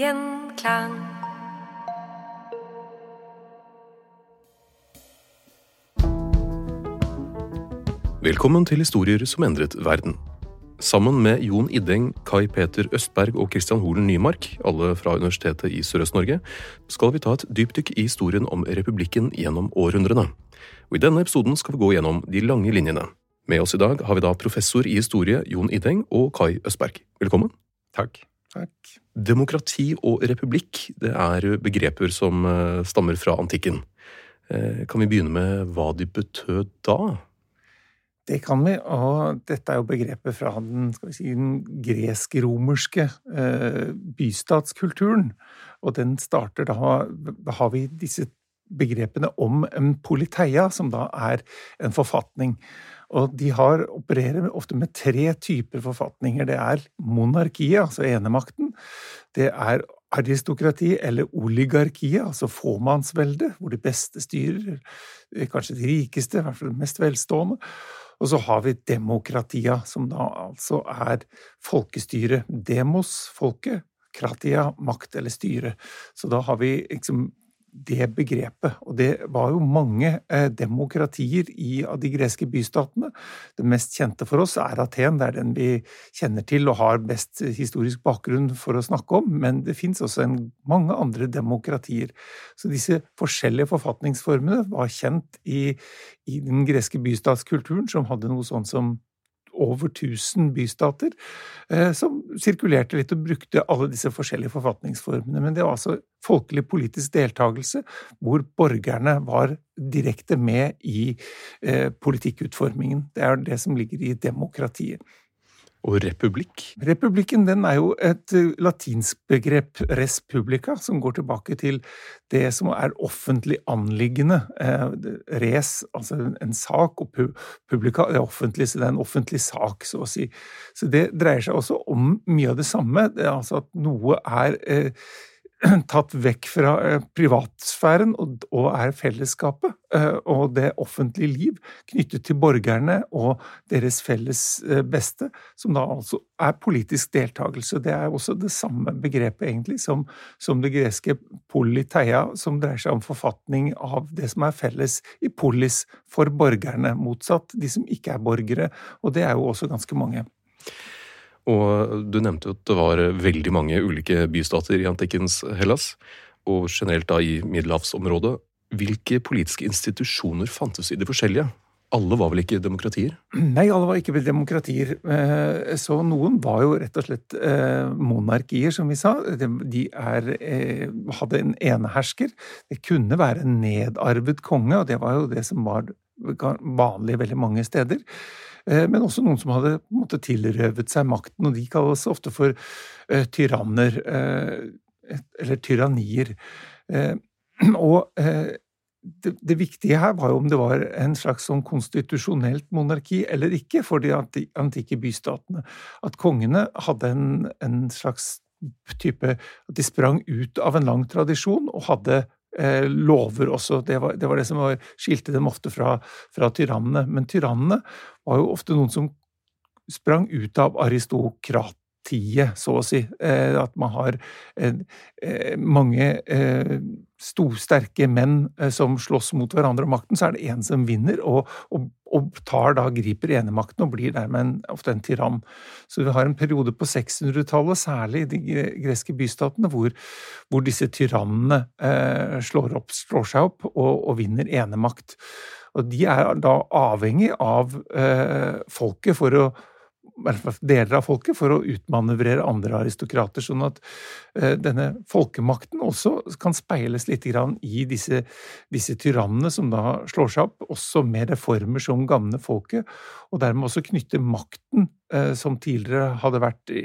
Gjenklang. Velkommen til Historier som endret verden. Sammen med Jon Iddeng, Kai Peter Østberg og Christian Holen Nymark, alle fra Universitetet i Sørøst-Norge, skal vi ta et dypdykk i historien om republikken gjennom århundrene. Og I denne episoden skal vi gå gjennom de lange linjene. Med oss i dag har vi da professor i historie Jon Iddeng og Kai Østberg. Velkommen. Takk. Takk. Demokrati og republikk det er begreper som eh, stammer fra antikken. Eh, Kan vi begynne med hva de betød da? Det kan vi, og dette er jo begrepet fra den, si, den gresk-romerske eh, bystatskulturen. Og den starter da Da har vi disse begrepene om en politeia, som da er en forfatning. Og de har, opererer ofte med tre typer forfatninger. Det er monarkiet, altså enemakten. Det er aristokrati eller oligarkiet, altså fåmannsvelde, hvor de beste styrer, kanskje de rikeste, i hvert fall mest velstående. Og så har vi demokratia, som da altså er folkestyre. Demos, folket. Kratia, makt eller styre. Så da har vi liksom det begrepet. Og det var jo mange eh, demokratier i av de greske bystatene. Det mest kjente for oss er Aten, det er den vi kjenner til og har best historisk bakgrunn for å snakke om, men det fins også en, mange andre demokratier. Så disse forskjellige forfatningsformene var kjent i, i den greske bystatskulturen, som hadde noe sånn som over 1000 bystater, eh, som sirkulerte litt og brukte alle disse forskjellige forfatningsformene. Men det var altså folkelig politisk deltakelse, hvor borgerne var direkte med i eh, politikkutformingen. Det er det som ligger i demokratiet. Og republikk? Republikken den er jo et eh, latinsk begrep, res publica, som går tilbake til det som er offentlig anliggende. Eh, res, altså en sak, og publica det er offentlig, så det er en offentlig sak, så å si. Så det dreier seg også om mye av det samme. Det er altså at noe er eh, tatt vekk fra eh, privatsfæren og, er fellesskapet eh, og det offentlige liv knyttet til borgerne og deres felles eh, beste, som da altså er politisk deltakelse. Det er også det samme begrepet, egentlig, som, som det greske politeia, som dreier seg om forfatning av det som er felles i polis for borgerne, motsatt de som ikke er borgere, og det er jo også ganske mange. Og du nevnte jo at det var veldig mange ulike bystater i antikkens Hellas, og generelt da i middelhavsområdet. Hvilke politiske institusjoner fantes i de forskjellige? Alle var vel ikke demokratier? Nei, alle var ikke demokratier. Eh, så noen var jo rett og slett eh, monarkier, som vi sa. De er, eh, hadde en enehersker. Det kunne være en nedarvet konge, og det var jo det som var vanlig veldig mange steder. Eh, men også noen som hadde måte, tilrøvet seg makten, og de kalles ofte for uh, tyranner, uh, eller tyrannier. Uh, og det, det, viktige her var jo om det var en slags sånn konstitusjonelt monarki eller ikke for de antikke bystatene. At kongene hadde en, en slags type At de sprang ut av en lang tradisjon og hadde eh, lover også. Det var, det var, det som var, skilte dem ofte fra, fra tyrannene. Men tyrannene var jo ofte noen som sprang ut av aristokrat så å si. Eh, at man har eh, mange eh, storsterke menn som slåss mot hverandre om makten, så er det én som vinner, og, og, og, tar da, griper enemakten og blir dermed en, ofte en tyrann. Så vi har en periode på 600-tallet, særlig i de greske bystatene, hvor, hvor disse tyrannene eh, slår, opp, slår, seg opp og, og vinner enemakt. Og de er da avhengig av eh, folket for å deler av folket for å utmanøvrere andre aristokrater. Sånn at uh, denne folkemakten også kan speiles litt i disse, disse tyrannene som da slår seg opp, også med reformer som gagner folket, og dermed også knytte makten, uh, som tidligere hadde vært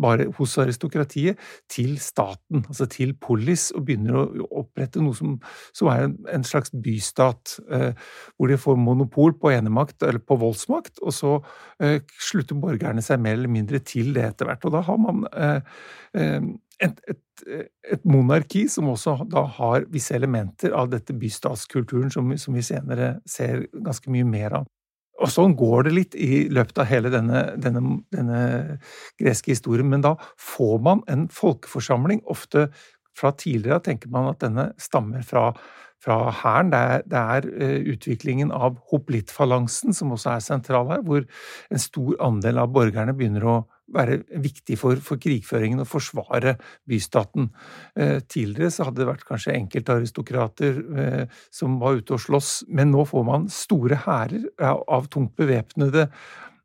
bare hos aristokratiet, til staten, altså til polis, og begynner å opprette noe som, som er en, slags bystat, eh, hvor de får monopol på enemakt, eller på voldsmakt, og så eh, slutter borgerne seg mer eller mindre til det etter hvert. Og da har man eh et, et, et, monarki som også da har visse elementer av dette bystatskulturen som, som vi senere ser ganske mye mer av. Og sånn går det litt i løpet av hele denne, denne, denne, greske historien, men da får man en folkeforsamling. Ofte fra tidligere tenker man at denne stammer fra, fra hæren. Det, det, er uh, utviklingen av hoplittfalansen som også er sentral her, hvor en stor andel av borgerne begynner å være viktig for, for krigføringen og forsvare bystaten. Eh, tidligere så hadde det vært kanskje enkeltaristokrater eh, som var ute og sloss, men nå får man store hærer av tungt bevæpnede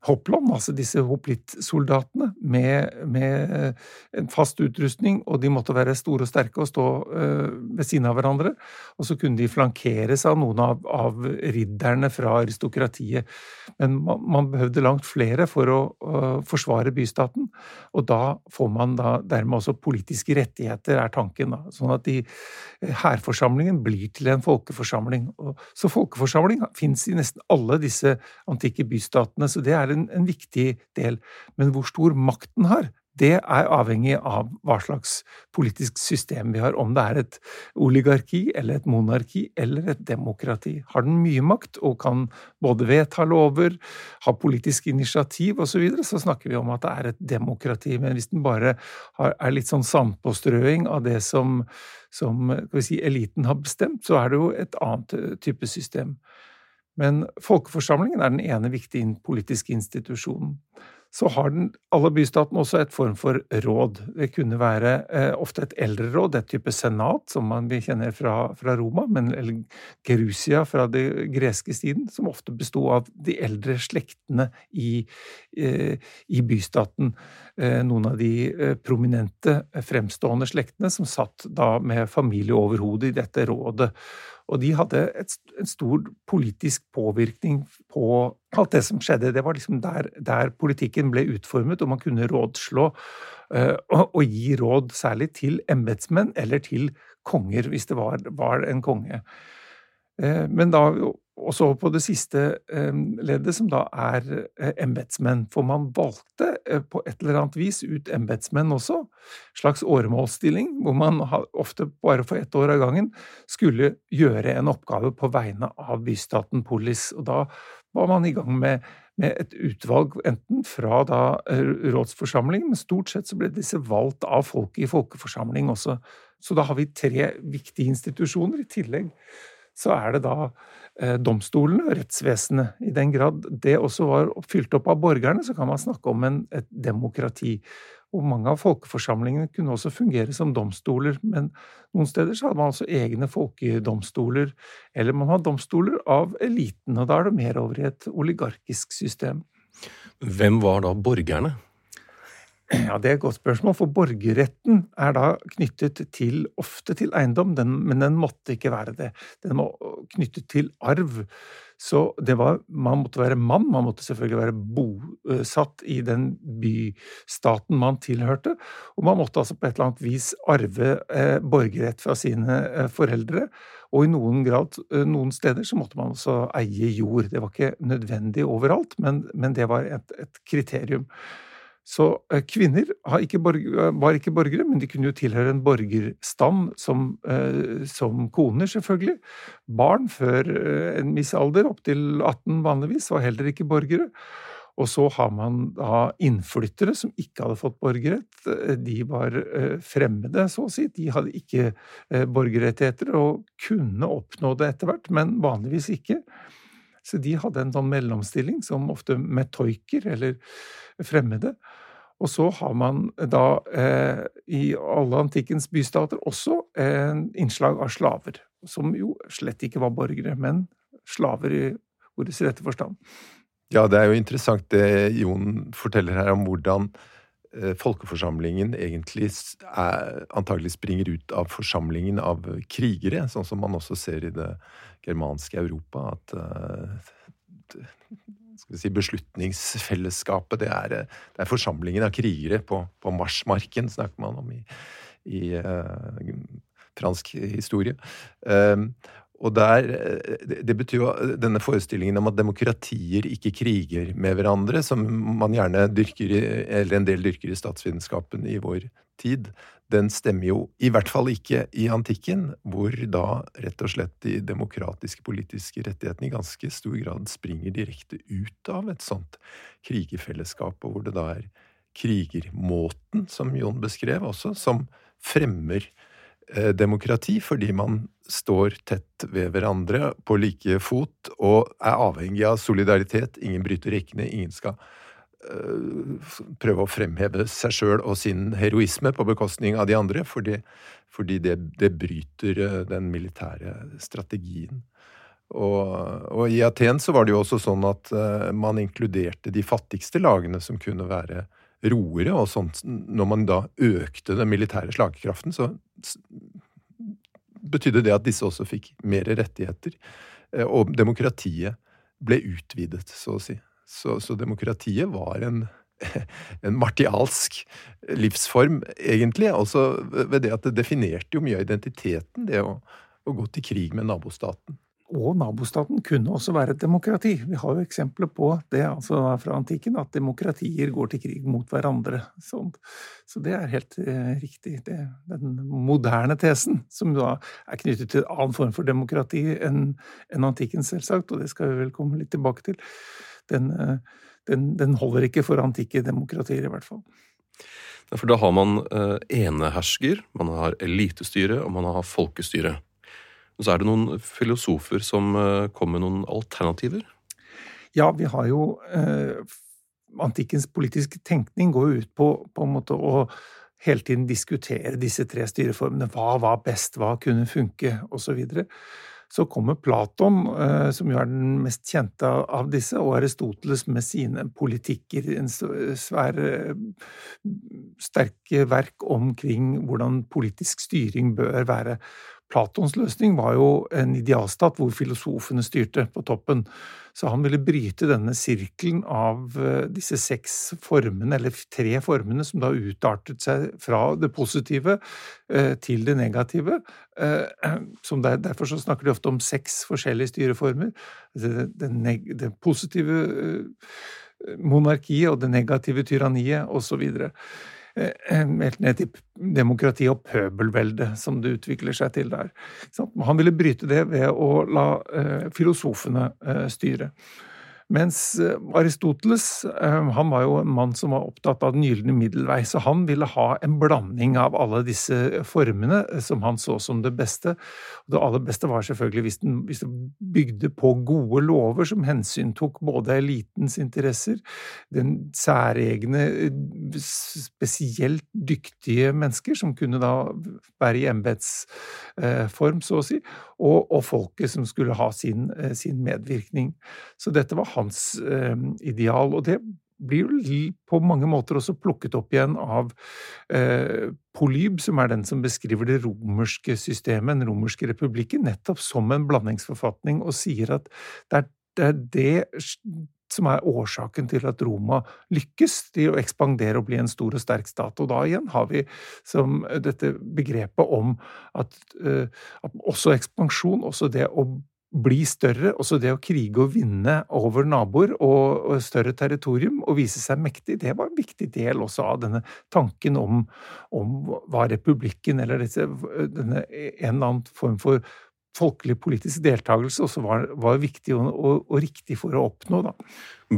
hoppland, altså disse hoplittsoldatene, med, med eh, en fast utrustning, og de måtte være store og sterke og stå uh, ved siden av hverandre. Og så kunne de flankeres av noen av, av ridderne fra aristokratiet. Men man, man, behøvde langt flere for å uh, forsvare bystaten, og da får man da dermed også politiske rettigheter, er tanken. da, Sånn at de hærforsamlingen blir til en folkeforsamling. Og, så folkeforsamling fins i nesten alle disse antikke bystatene. så det er er en, en viktig del. Men hvor stor makten har, det er avhengig av hva slags politisk system vi har. Om det er et oligarki eller et monarki eller et demokrati. Har den mye makt og kan både vedta lover, ha politisk initiativ osv., så, videre, så snakker vi om at det er et demokrati. Men hvis den bare har, er litt sånn sandpåstrøing av det som, som si, eliten har bestemt, så er det jo et annet type system. Men folkeforsamlingen er den ene viktige politiske institusjonen. Så har den, alle bystatene også et form for råd. Det kunne være eh, ofte et eldreråd, et type senat, som man vi kjenner fra, fra Roma, men, eller Gerusia fra det greske tiden, som ofte besto av de eldre slektene i, eh, i bystaten. Eh, noen av de eh, prominente, fremstående slektene som satt da med familie over hodet i dette rådet. Og de hadde et, en stor politisk påvirkning på alt det som skjedde. Det var liksom der, der politikken ble utformet, og man kunne rådslå uh, og, og, gi råd særlig til embetsmenn eller til konger, hvis det var, var en konge. Uh, men da og så på det siste eh, leddet, som da er eh, embetsmenn. For man valgte eh, på et eller annet vis ut embetsmenn også. Slags åremålsstilling, hvor man ofte bare for ett år av gangen skulle gjøre en oppgave på vegne av bystaten Polis. Og da var man i gang med, med et utvalg, enten fra da rådsforsamlingen, men stort sett så ble disse valgt av folket i folkeforsamling også. Så da har vi tre viktige institusjoner. I tillegg så er det da domstolene og rettsvesenet. I den grad det også var fylt opp av borgerne, så kan man snakke om en, et demokrati. Og mange av folkeforsamlingene kunne også fungere som domstoler, men noen steder så hadde man altså egne folkedomstoler, eller man hadde domstoler av eliten, og da er det mer over i et oligarkisk system. Hvem var da borgerne? Ja, Det er et godt spørsmål, for borgerretten er da knyttet til, ofte til eiendom, den, men den måtte ikke være det. Den var knyttet til arv. Så var, man måtte være mann, man måtte selvfølgelig være bosatt i den bystaten man tilhørte, og man måtte altså på et eller annet vis arve eh, borgerrett fra sine eh, foreldre. Og i noen grad, eh, noen steder, så måtte man også eie jord. Det var ikke nødvendig overalt, men, men det var et, et kriterium. Så eh, kvinner ikke var ikke borgere, men de kunne jo tilhøre en borgerstand som, eh, som koner, selvfølgelig. Barn før eh, en viss alder, opptil 18 vanligvis, var heller ikke borgere. Og så har man da innflyttere som ikke hadde fått borgerrett. De var fremmede, så å si. De hadde ikke borgerrettigheter og kunne oppnå det etter hvert, men vanligvis ikke. Så de hadde en sånn mellomstilling, som ofte metoiker, eller fremmede. Og så har man da eh, i alle antikkens bystater også en innslag av slaver, som jo slett ikke var borgere, men slaver i ordets rette forstand. Ja, det er jo interessant det Jon forteller her om hvordan eh, folkeforsamlingen egentlig er, antagelig springer ut av forsamlingen av krigere, sånn som man også ser i det germanske Europa. at uh, skal vi si, beslutningsfellesskapet. Det er, det er, forsamlingen av krigere på, på marsmarken, snakker man om i, i uh, fransk historie. Um, og der, Det betyr jo denne forestillingen om at demokratier ikke kriger med hverandre, som man gjerne dyrker, eller en del dyrker i statsvitenskapen i vår tid, den stemmer jo i hvert fall ikke i antikken, hvor da rett og slett de demokratiske politiske rettighetene i ganske stor grad springer direkte ut av et sånt krigerfellesskap, og hvor det da er krigermåten, som Jon beskrev også, som fremmer eh, demokrati, fordi man står tett ved hverandre på like fot og er avhengig av solidaritet. Ingen bryter rekkene, ingen skal uh, prøve å fremheve seg sjøl og sin heroisme på bekostning av de andre, fordi, fordi det, det, bryter eh, den militære strategien. Og, og, i Aten så var det jo også sånn at uh, man inkluderte de fattigste lagene, som kunne være roere, og sånt. Når man da økte den militære slagkraften, så betydde det at disse også fikk mer rettigheter, og demokratiet ble utvidet, så å si. Så, så demokratiet var en, en martialsk livsform, egentlig. Også ved det at det definerte jo mye av identiteten, det å, å gå til krig med nabostaten. Og nabostaten kunne også være et demokrati. Vi har jo eksempler på det altså fra antikken, at demokratier går til krig mot hverandre. Så, så det er helt eh, riktig. Det, den moderne tesen, som da er knyttet til en annen form for demokrati enn en antikken, selvsagt, og det skal vi vel komme litt tilbake til, den, eh, den, den holder ikke for antikke demokratier, i hvert fall. For da har man eh, enehersker, man har elitestyre og man har folkestyre. Og så er det noen filosofer som eh, kom med noen alternativer? Ja, vi har jo eh, Antikkens politiske tenkning går jo ut på, på en måte å hele tiden diskutere disse tre styreformene. Hva var best, hva kunne funke, osv. Så kommer Platon, eh, som jo er den mest kjente av disse, og Aristoteles med sine politikker, en svære, sterke verk omkring hvordan politisk styring bør være. Platons løsning var jo en idealstat hvor filosofene styrte på toppen. Så han ville bryte denne sirkelen av eh, disse seks formene, eller tre formene, som da utartet seg fra det positive eh, til det negative. Der, derfor så snakker de ofte om seks forskjellige styreformer. Det, det, det positive monarkiet og det negative tyranniet osv. Eh, helt ned til demokrati og pøbelvelde, som det utvikler seg til der. Han ville bryte det ved å la eh, filosofene eh, styre. Mens eh, Aristoteles eh, han var jo en mann som var opptatt av den gylne middelvei, så han ville ha en blanding av alle disse formene eh, som han så som det beste. Og det aller beste var selvfølgelig hvis, den, hvis det bygde på gode lover som hensyntok både elitens interesser, den særegne, spesielt dyktige mennesker som kunne da være i embetsform, så å si, og, og, folket som skulle ha sin, sin medvirkning. Så dette var hans eh, ideal. Og det blir jo på mange måter også plukket opp igjen av eh, Polyb, som er den som beskriver det romerske systemet, den romerske republikken, nettopp som en blandingsforfatning, og sier at det, er det som er årsaken til at Roma lykkes i å ekspandere og bli en stor og sterk stat. Og da igjen har vi som dette begrepet om at, uh, at også ekspansjon, også det å bli større, også det å krige og vinne over naboer og, og, større territorium og vise seg mektig, det var en viktig del også av denne tanken om, om hva republikken eller disse, denne, en eller annen form for folkelig politisk deltakelse også var, var viktig og, og, og, riktig for å oppnå. Da.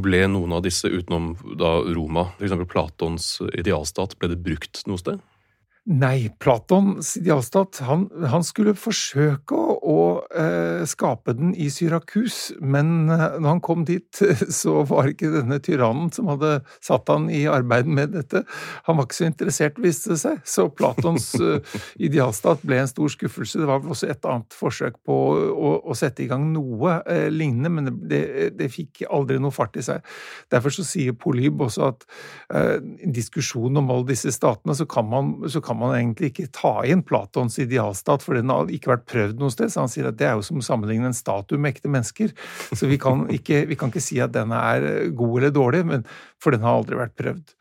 Ble noen av disse utenom da Roma, f.eks. Platons idealstat, ble det brukt noe sted? Nei, Platon Sidiastat han, han, skulle forsøke å, å eh, skape den i Syrakus, men eh, når han kom dit, så var ikke denne tyrannen som hadde satt han i arbeid med dette, han var ikke så interessert, viste det seg. Så Platons eh, idealstat ble en stor skuffelse. Det var vel også et annet forsøk på å, å sette i gang noe eh, lignende, men det, det, fikk aldri noe fart i seg. Derfor så sier Polyb også at eh, i diskusjonen om alle disse statene, så kan man, så kan kan man egentlig ikke ta inn Platons idealstat, for den har ikke vært prøvd noe sted. Så han sier at det er jo som å sammenligne en statue med ekte mennesker. Så vi kan, ikke, vi kan ikke si at den er god eller dårlig, men, for den har aldri vært prøvd.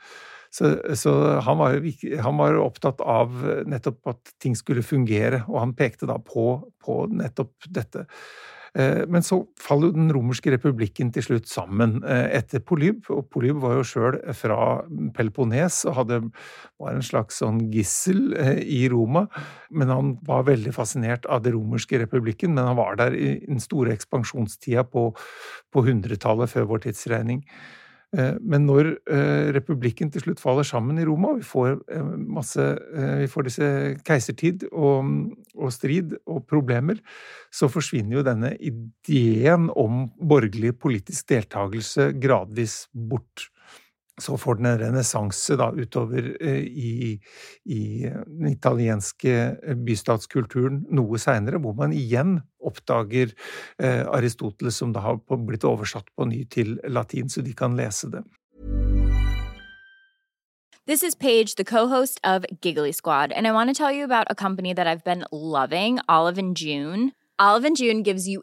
Så, så han, var, han, var, opptatt av nettopp at ting skulle fungere, og han pekte da på, på nettopp dette. Eh, men så faller jo den romerske republikken til slutt sammen eh, etter Polyb, og Polyb var jo sjøl fra Peloponnes og hadde, var en slags sånn gissel eh, i Roma. Men han var veldig fascinert av den romerske republikken, men han var der i den store ekspansjonstida på, på 100-tallet før vår tidsregning. Eh, men når eh, republikken til slutt faller sammen i Roma, vi får eh, masse Vi får disse keisertid og, og strid og problemer, så forsvinner jo denne ideen om borgerlig politisk deltakelse gradvis bort så får den en renessanse utover eh, i, i, den italienske eh, bystatskulturen noe seinere, hvor man igjen oppdager eh, Aristoteles, som da har blitt oversatt på ny til latin, så de kan lese det. This is Paige, the co-host of Giggly Squad, and I want to tell you about a company that I've been loving, Olive and June. Olive and June gives you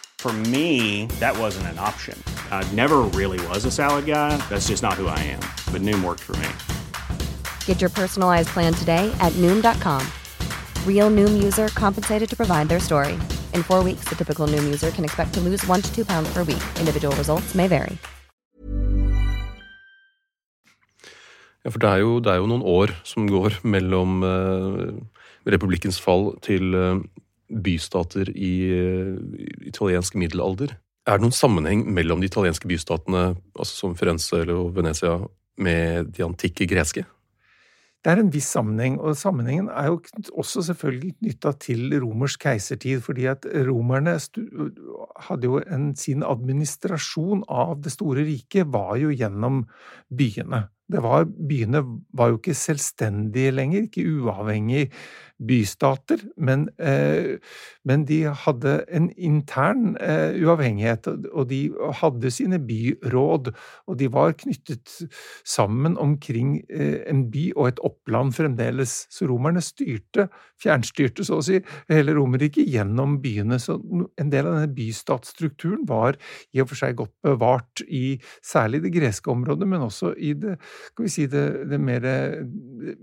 For me, that wasn't an option. I never really was a salad guy. That's just not who I am. But Noom worked for me. Get your personalized plan today at Noom.com. Real Noom user compensated to provide their story. In four weeks, the typical Noom user can expect to lose one to two pounds per week. Individual results may vary. Ja, for det er, jo, det er jo noen år som går mellom uh, republikkens fall til uh, bystater i italiensk middelalder. Er det noen sammenheng mellom de italienske bystatene, altså som Firenze eller Venezia, med de antikke greske? Det er en viss sammenheng, og sammenhengen er jo også selvfølgelig knytta til romersk keisertid, fordi at romerne hadde jo en, sin administrasjon av det store riket var jo gjennom byene. Var, byene var jo ikke selvstendige lenger, ikke uavhengige bystater, men, eh, men, de hadde en intern eh, uavhengighet, og de hadde sine byråd, og de var knyttet sammen omkring eh, en by og et oppland fremdeles. Så romerne styrte, fjernstyrte så å si, hele Romerriket gjennom byene. Så en del av denne bystatsstrukturen var i og for seg godt bevart i særlig det greske området, men også i det, skal vi si, det, det mer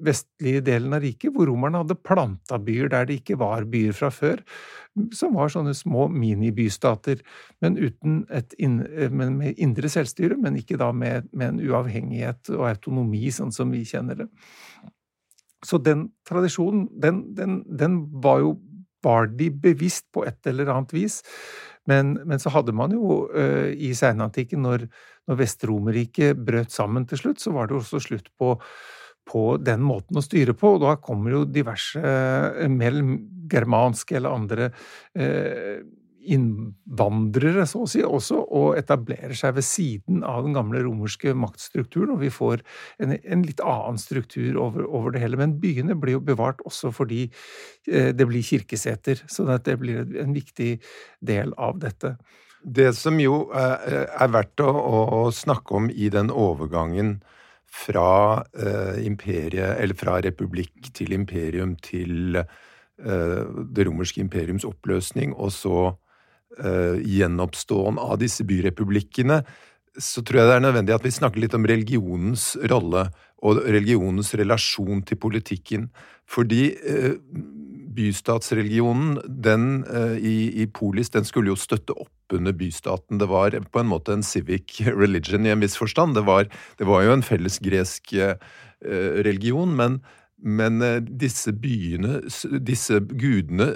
vestlige delen av riket, hvor romerne hadde planta byer der det ikke var byer fra før, som var sånne små minibystater, men, inn, men med indre selvstyre, men ikke da med, med en uavhengighet og autonomi, sånn som vi kjenner det. Så den tradisjonen, den, den, den var jo var de bevisst på et eller annet vis. Men, men så hadde man jo uh, i seinantikken, når, når Vest-Romerriket brøt sammen til slutt, så var det også slutt på på den måten å styre på. Og da kommer jo diverse uh, mer germanske eller andre eh, innvandrere, så å si, også, og etablerer seg ved siden av den gamle romerske maktstrukturen, og vi får en, en litt annen struktur over, over, det hele. Men byene blir jo bevart også fordi eh, det blir kirkeseter, så det blir en viktig del av dette. Det som jo er verdt å, å snakke om i den overgangen fra eh, imperiet, eller fra republikk til imperium til eh, det romerske imperiums oppløsning, og så eh, gjenoppståen av disse byrepublikkene, så tror jeg det er nødvendig at vi snakker litt om religionens rolle og religionens relasjon til politikken. Fordi uh, bystatsreligionen, den uh, i, i, Polis, den skulle jo støtte opp under bystaten. Det var på en måte en civic religion i en viss forstand. Det var, det var jo en felles gresk uh, religion, men, men uh, disse byene, disse gudene,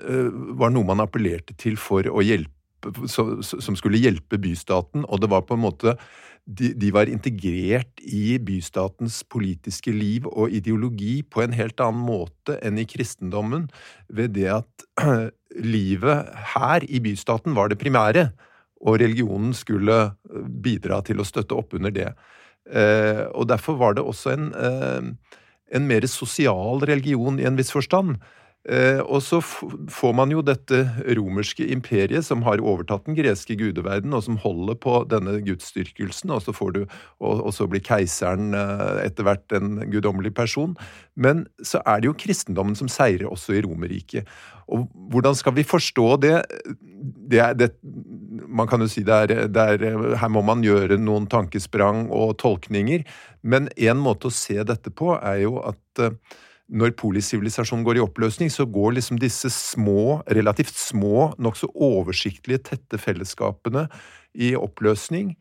var noe man appellerte til for å hjelpe som skulle hjelpe bystaten, og det var på en måte de, de, var integrert i bystatens politiske liv og ideologi på en helt annen måte enn i kristendommen, ved det at livet her i bystaten var det primære, og religionen skulle eh, bidra til å støtte opp under det. Eh, og derfor var det også en, eh, en mer sosial religion i en viss forstand. Eh, og så får man jo dette romerske imperiet som har overtatt den greske gudeverden, og som holder på denne gudsdyrkelsen, og så, og, så blir keiseren eh, etter hvert en guddommelig person. Men så er det jo kristendommen som seirer også i Romerriket. Og hvordan skal vi forstå det? det, er, det man kan jo si det er, det er, Her må man gjøre noen tankesprang og tolkninger, men en måte å se dette på er jo at når polisivilisasjonen går i oppløsning, så går liksom disse små, relativt små, nokså oversiktlige, tette fellesskapene i oppløsning.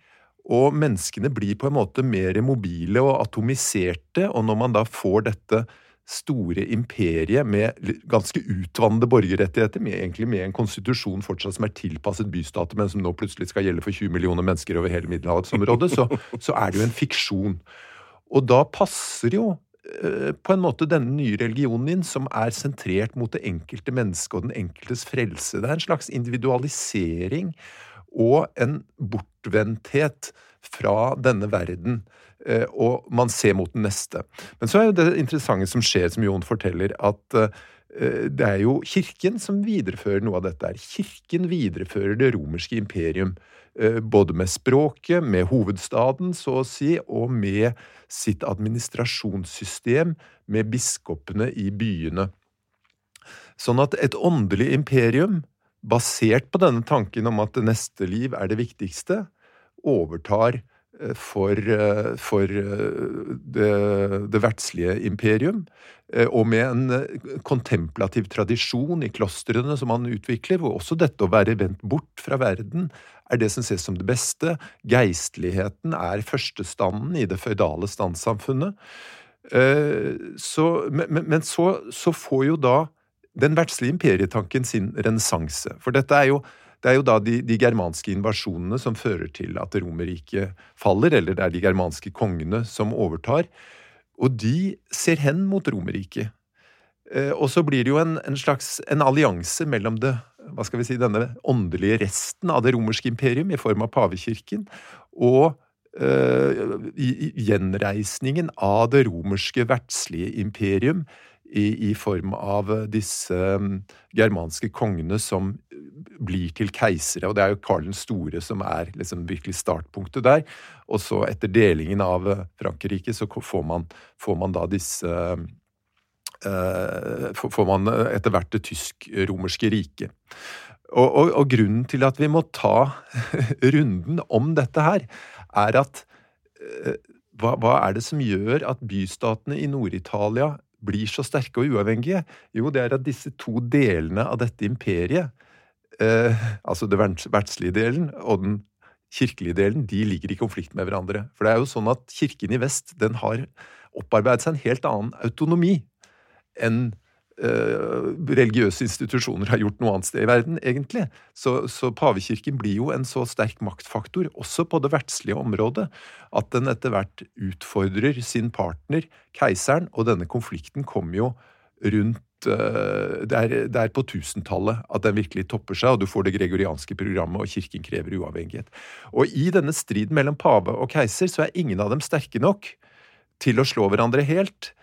Og menneskene blir på en måte mer mobile og atomiserte, og når man da får dette store imperiet med ganske utvannede borgerrettigheter, med, egentlig med en konstitusjon fortsatt som er tilpasset bystater, men som nå plutselig skal gjelde for 20 millioner mennesker over hele middelhavsområdet, så, så er det jo en fiksjon. Og da passer jo på en måte denne nye religionen din, som er sentrert mot det enkelte mennesket og den enkeltes frelse. Det er en slags individualisering og en bortvendthet fra denne verden. Eh, og man ser mot den neste. Men så er jo det interessante som skjer, som Jon forteller, at eh, det er jo Kirken som viderefører noe av dette. her. Kirken viderefører det romerske imperium. Både med språket, med hovedstaden, så å si, og med sitt administrasjonssystem med biskopene i byene. Sånn at et åndelig imperium, basert på denne tanken om at det neste liv er det viktigste, overtar eh, for, eh, for eh, det, det verdslige imperium. Og med en kontemplativ tradisjon i klostrene som han utvikler, hvor også dette å være vendt bort fra verden er det som ses som det beste. Geistligheten er førstestanden i det føydale standssamfunnet. Eh, men, men så, så, får jo da den verdslige imperietanken sin renessanse. For dette er jo, det er jo da de, de, germanske invasjonene som fører til at Romerriket faller, eller det er de germanske kongene som overtar. Og de ser hen mot Romerriket. Eh, og så blir det jo en, en slags en allianse mellom det hva skal vi si, denne åndelige resten av det romerske imperium i form av pavekirken, og gjenreisningen av det romerske vertslige imperium i, i, form av disse germanske kongene som blir til keisere. Og det er jo Karl den store som er liksom virkelig startpunktet der. Og så etter delingen av Frankrike så får man, får man da disse Får man etter hvert det tysk-romerske riket. Og, og, og, grunnen til at vi må ta runden om dette her, er at eh, hva, hva, er det som gjør at bystatene i Nord-Italia blir så sterke og uavhengige? Jo, det er at disse to delene av dette imperiet, eh, altså den verdslige delen og den kirkelige delen, de ligger i konflikt med hverandre. For det er jo sånn at kirken i vest den har opparbeidet seg en helt annen autonomi enn religiøse institusjoner har gjort noe annet sted i verden, egentlig. Så, så, pavekirken blir jo en så sterk maktfaktor, også på det verdslige området, at den etter hvert utfordrer sin partner, keiseren, og denne konflikten kommer jo rundt eh, det er, det er på tusentallet at den virkelig topper seg, og du får det gregorianske programmet, og kirken krever uavhengighet. Og i denne striden mellom pave og keiser så er ingen av dem sterke nok til å slå hverandre helt.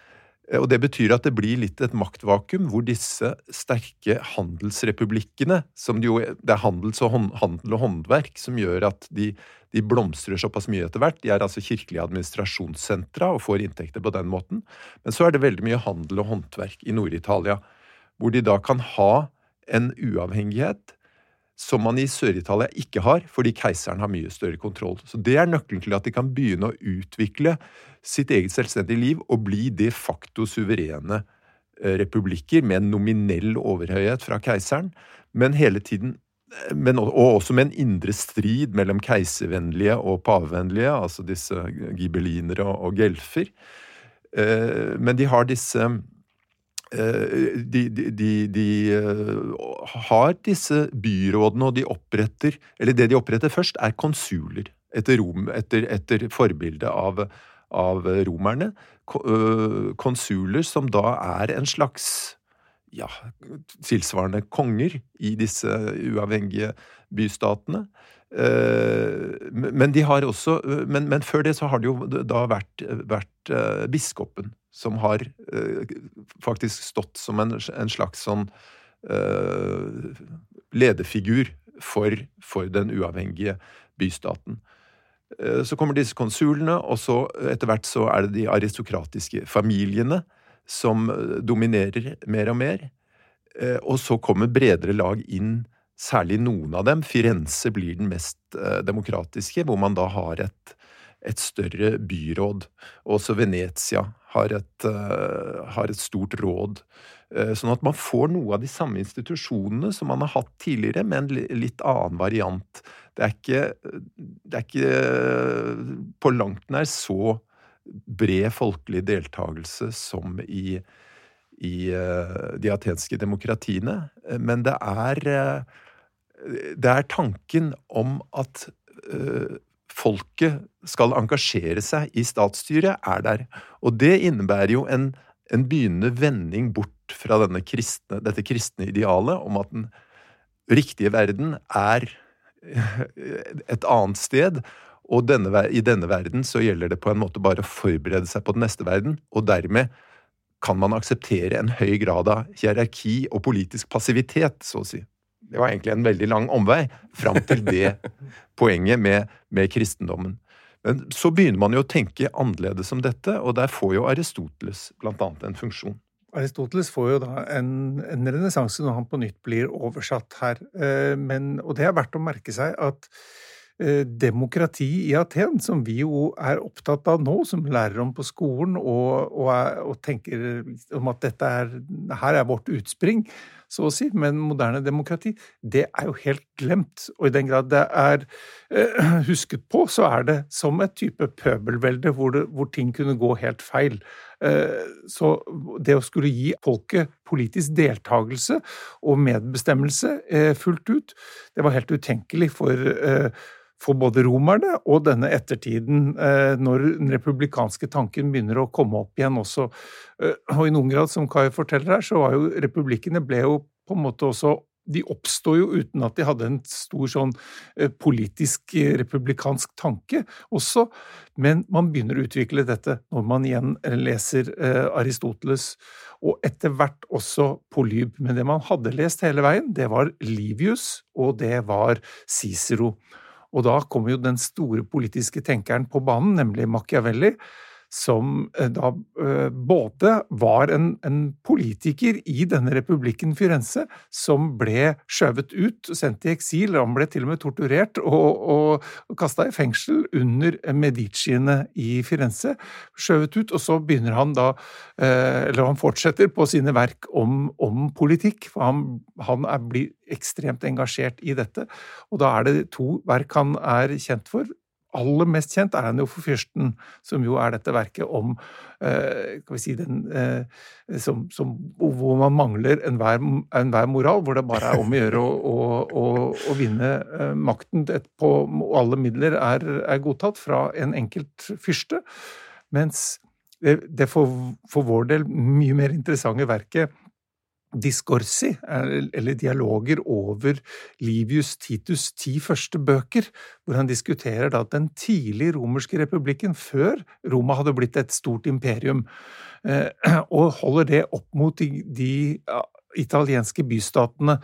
Og Det betyr at det blir litt et maktvakuum hvor disse sterke handelsrepublikkene som Det, jo, det er handels og hånd, handel og håndverk som gjør at de, de, blomstrer såpass mye etter hvert. De er altså kirkelige administrasjonssentra og får inntekter på den måten. Men så er det veldig mye handel og håndverk i Nord-Italia, hvor de da kan ha en uavhengighet som man i Sør-Italia ikke har, fordi keiseren har mye større kontroll. Så Det er nøkkelen til at de kan begynne å utvikle sitt eget selvstendige liv og bli de facto suverene eh, republikker med en nominell overhøyhet fra keiseren, men hele tiden men, og også med en indre strid mellom keiservennlige og pavevennlige, altså disse gibelinere og, og gelfer. Eh, men de har disse Eh, de, de, de, eh, har disse byrådene, og de oppretter Eller det de oppretter først, er konsuler, etter, Rom, etter, etter forbilde av, av romerne. Eh, konsuler som da er en slags ja, tilsvarende konger i disse uavhengige bystatene. Men de har også men, men før det så har det jo da vært, vært biskopen som har uh, faktisk stått som en, en slags sånn lederfigur for, for, den uavhengige bystaten. Så kommer disse konsulene, og så etter hvert så er det de aristokratiske familiene som dominerer mer og mer. Og så kommer bredere lag inn, særlig noen av dem. Firenze blir den mest demokratiske, hvor man da har et et større byråd. Også Venezia har et, uh, har et stort råd. Uh, sånn at man får noe av de samme institusjonene som man har hatt tidligere, med en litt annen variant. Det er ikke, det er ikke på langt nær så bred folkelig deltakelse som i, i de atenske demokratiene, men det er det er tanken om at folket skal engasjere seg i statsstyret, er der. Og det innebærer jo en, en begynnende vending bort fra kristne, dette kristne idealet om at den riktige verden er et annet sted. Og denne, i denne verden så gjelder det på en måte bare å forberede seg på den neste verden, og dermed kan man akseptere en høy grad av hierarki og politisk passivitet, så å si. Det var egentlig en veldig lang omvei fram til det poenget med, med, kristendommen. Men så begynner man jo å tenke annerledes om dette, og der får jo Aristoteles blant annet en funksjon. Aristoteles får jo da en, en renessanse når han på nytt blir oversatt her. Eh, men, og det er verdt å merke seg at Eh, demokrati i Aten, som vi jo er opptatt av nå, som lærer om på skolen, og, og, og tenker om at dette er, her er vårt utspring, så å si, men moderne demokrati, det er jo helt glemt. Og i den grad det er eh, husket på, så er det som et type pøbelvelde hvor, det, hvor ting kunne gå helt feil. Eh, så det å skulle gi folket politisk deltakelse og medbestemmelse eh, fullt ut, det var helt utenkelig for eh, for både romerne og denne ettertiden, eh, når den republikanske tanken begynner å komme opp igjen også. Eh, og i noen grad, som Kai forteller her, så var jo republikkene ble jo på en måte også de oppstod jo uten at de hadde en stor sånn politisk republikansk tanke også, men man begynner å utvikle dette når man igjen leser Aristoteles, og etter hvert også Polyb. Men det man hadde lest hele veien, det var Livius, og det var Cicero. Og da kommer jo den store politiske tenkeren på banen, nemlig Machiavelli, som eh, da eh, både var en, en, politiker i denne republikken Firenze, som ble skjøvet ut, sendt i eksil, han ble til og med torturert og, og, kasta i fengsel under Mediciene i Firenze. Skjøvet ut, og så begynner han da eh, Eller han fortsetter på sine verk om, om politikk, for han, han er, blir ekstremt engasjert i dette. Og da er det to verk han er kjent for aller mest kjent er han jo for fyrsten, som jo er dette verket om eh, kan vi si den, eh, som, som, Hvor man mangler enhver enhver moral, hvor det bare er om å gjøre å, å, å, å vinne eh, makten på alle midler er, er, godtatt fra en enkelt fyrste. Mens det, det for, for vår del mye mer interessante verket diskorsi, eller dialoger over Livius Titus' ti første bøker, hvor han diskuterer da den tidlige romerske republikken, før Roma hadde blitt et stort imperium, eh, og holder det opp mot de, de italienske bystatene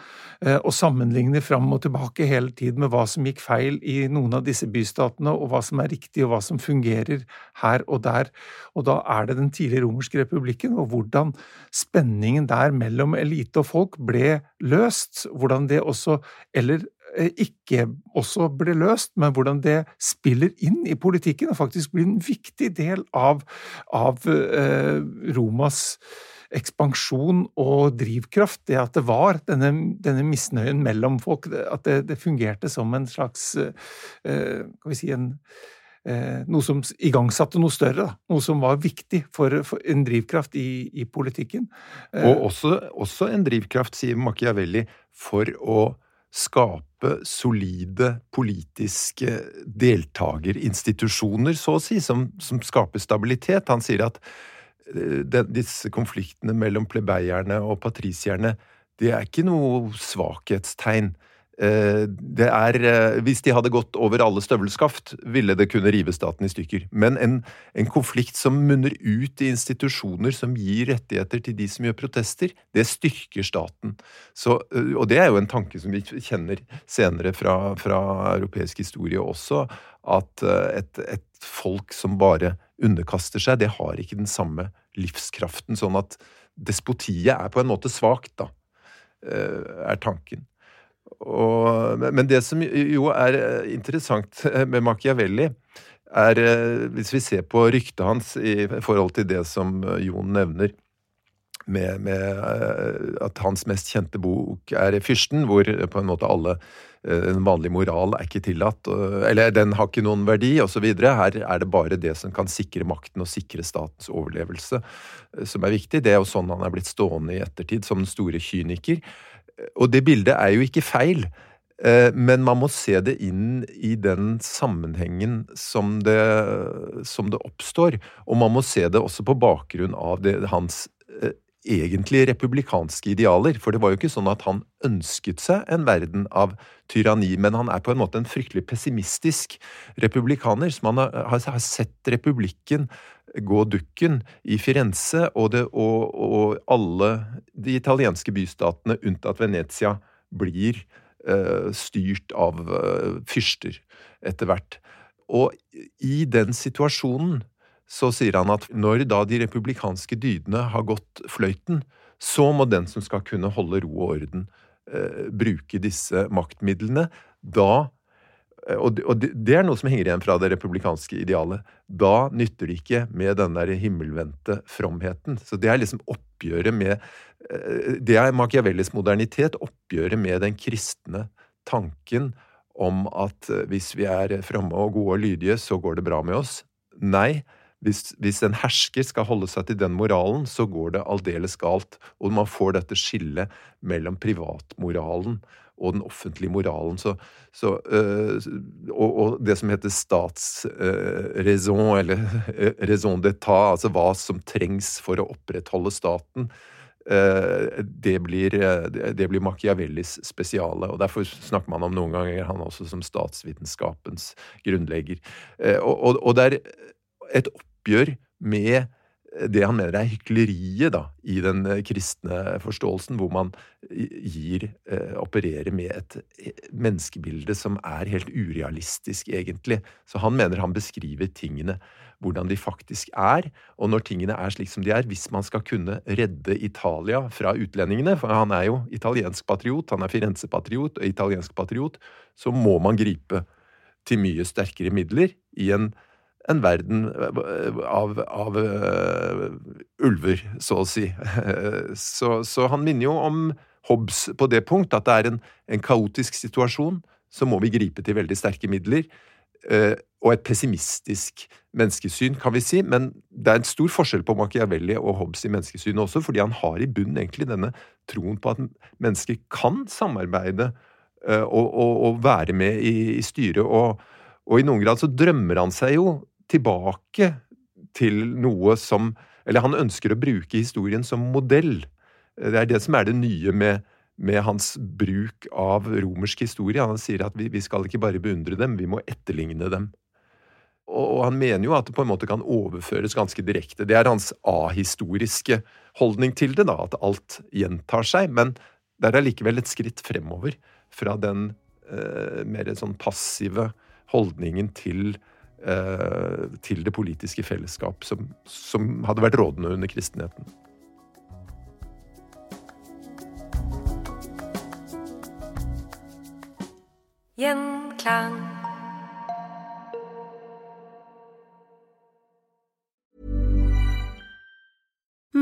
eh, og sammenligner fram og tilbake hele tiden med hva som gikk feil i noen av disse bystatene, og hva som er riktig, og hva som fungerer her og der. Og da er det den tidlige romerske republikken, og hvordan spenningen der mellom elite og folk ble løst. Hvordan det også, eller eh, ikke også ble løst, men hvordan det spiller inn i politikken og faktisk blir en viktig del av, av eh, Romas ekspansjon og drivkraft, det at det var denne, denne misnøyen mellom folk, at det, det, fungerte som en slags eh, Skal vi si en eh, noe som igangsatte noe større, da. noe som var viktig for, for en drivkraft i, i politikken. Eh, og også, også, en drivkraft, sier Machiavelli, for å skape solide politiske deltakerinstitusjoner, så å si, som, som skaper stabilitet. Han sier at de, disse konfliktene mellom plebeierne og patrisierne, det er ikke noe svakhetstegn. Eh, det er eh, Hvis de hadde gått over alle støvelskaft, ville det kunne rive staten i stykker. Men en, en, konflikt som munner ut i institusjoner som gir rettigheter til de som gjør protester, det styrker staten. Så, eh, og det er jo en tanke som vi kjenner senere fra, fra europeisk historie også, at et, et folk som bare underkaster seg, det har ikke den samme livskraften. Sånn at despotiet er på en måte svakt, da, eh, er tanken. Og, men det som jo er interessant med Machiavelli, er Hvis vi ser på ryktet hans i forhold til det som Jon nevner, med, med at hans mest kjente bok er Fyrsten, hvor på en måte alle den en vanlig moral er ikke tillatt, eller den har ikke noen verdi, osv. Her er det bare det som kan sikre makten og sikre statens overlevelse, eh, som er viktig. Det er jo sånn han er blitt stående i ettertid, som den store kyniker. Og det bildet er jo ikke feil. Eh, men man må se det inn i den sammenhengen som det, som det oppstår. Og man må se det også på bakgrunn av det, hans egentlig republikanske idealer. For det var jo ikke sånn at han ønsket seg en verden av tyranni, men han er på en måte en fryktelig pessimistisk republikaner, som han har, har sett republikken gå dukken i Firenze, og, det, og, og alle de italienske bystatene unntatt Venezia blir uh, styrt av uh, fyrster etter hvert. Og i den situasjonen så sier han at når da de republikanske dydene har gått fløyten, så må den som skal kunne holde ro og orden, eh, bruke disse maktmidlene. Da eh, og det er noe som henger igjen fra det republikanske idealet. Da nytter det ikke med den der himmelvendte fromheten. Så det er liksom oppgjøret med eh, Det er Machiavellis modernitet, oppgjøret med den kristne tanken om at eh, hvis vi er fromme og gode og lydige, så går det bra med oss. Nei, hvis, hvis, en hersker skal holde seg til den moralen, så går det aldeles galt. Og man får dette skillet mellom privatmoralen og den offentlige moralen. Så, så, øh, og, og, det som heter statsraison, øh, eller øh, raison d'état, altså hva som trengs for å opprettholde staten, det blir, det blir Machiavellis spesiale. og Derfor snakker man om noen ganger han også som statsvitenskapens grunnlegger. Og, og, og det er et oppgjør med det han mener er hykleriet da, i den eh, kristne forståelsen, hvor man gir, eh, opererer med et eh, menneskebilde som er helt urealistisk, egentlig. Så han mener han beskriver tingene hvordan de faktisk er, og når tingene er slik som de er, hvis man skal kunne redde Italia fra utlendingene, for han er jo italiensk patriot, han er Firenze-patriot og italiensk patriot, så må man gripe til mye sterkere midler i en en verden eh, av, av uh, ulver, så å si. Så, så, han minner jo om Hobbes på det punkt, at det er en, en kaotisk situasjon. Så må vi gripe til veldig sterke midler. Uh, og et pessimistisk menneskesyn, kan vi si. Men det er en stor forskjell på Machiavelli og Hobbes i menneskesynet også, fordi han har i bunnen egentlig denne troen på at mennesker kan samarbeide uh, og, og, og, være med i, i styret. Og, og i noen grad så drømmer han seg jo tilbake til noe som Eller han ønsker å bruke historien som modell. Det er det som er det nye med, med hans bruk av romersk historie. Han sier at vi, vi, skal ikke bare beundre dem, vi må etterligne dem. Og, og han mener jo at det på en måte kan overføres ganske direkte. Det er hans ahistoriske holdning til det, da, at alt gjentar seg. Men det er allikevel et skritt fremover fra den eh, mer sånn passive holdningen til Eh, til det politiske fellesskap som, som hadde vært rådende under kristenheten. Gjenklang.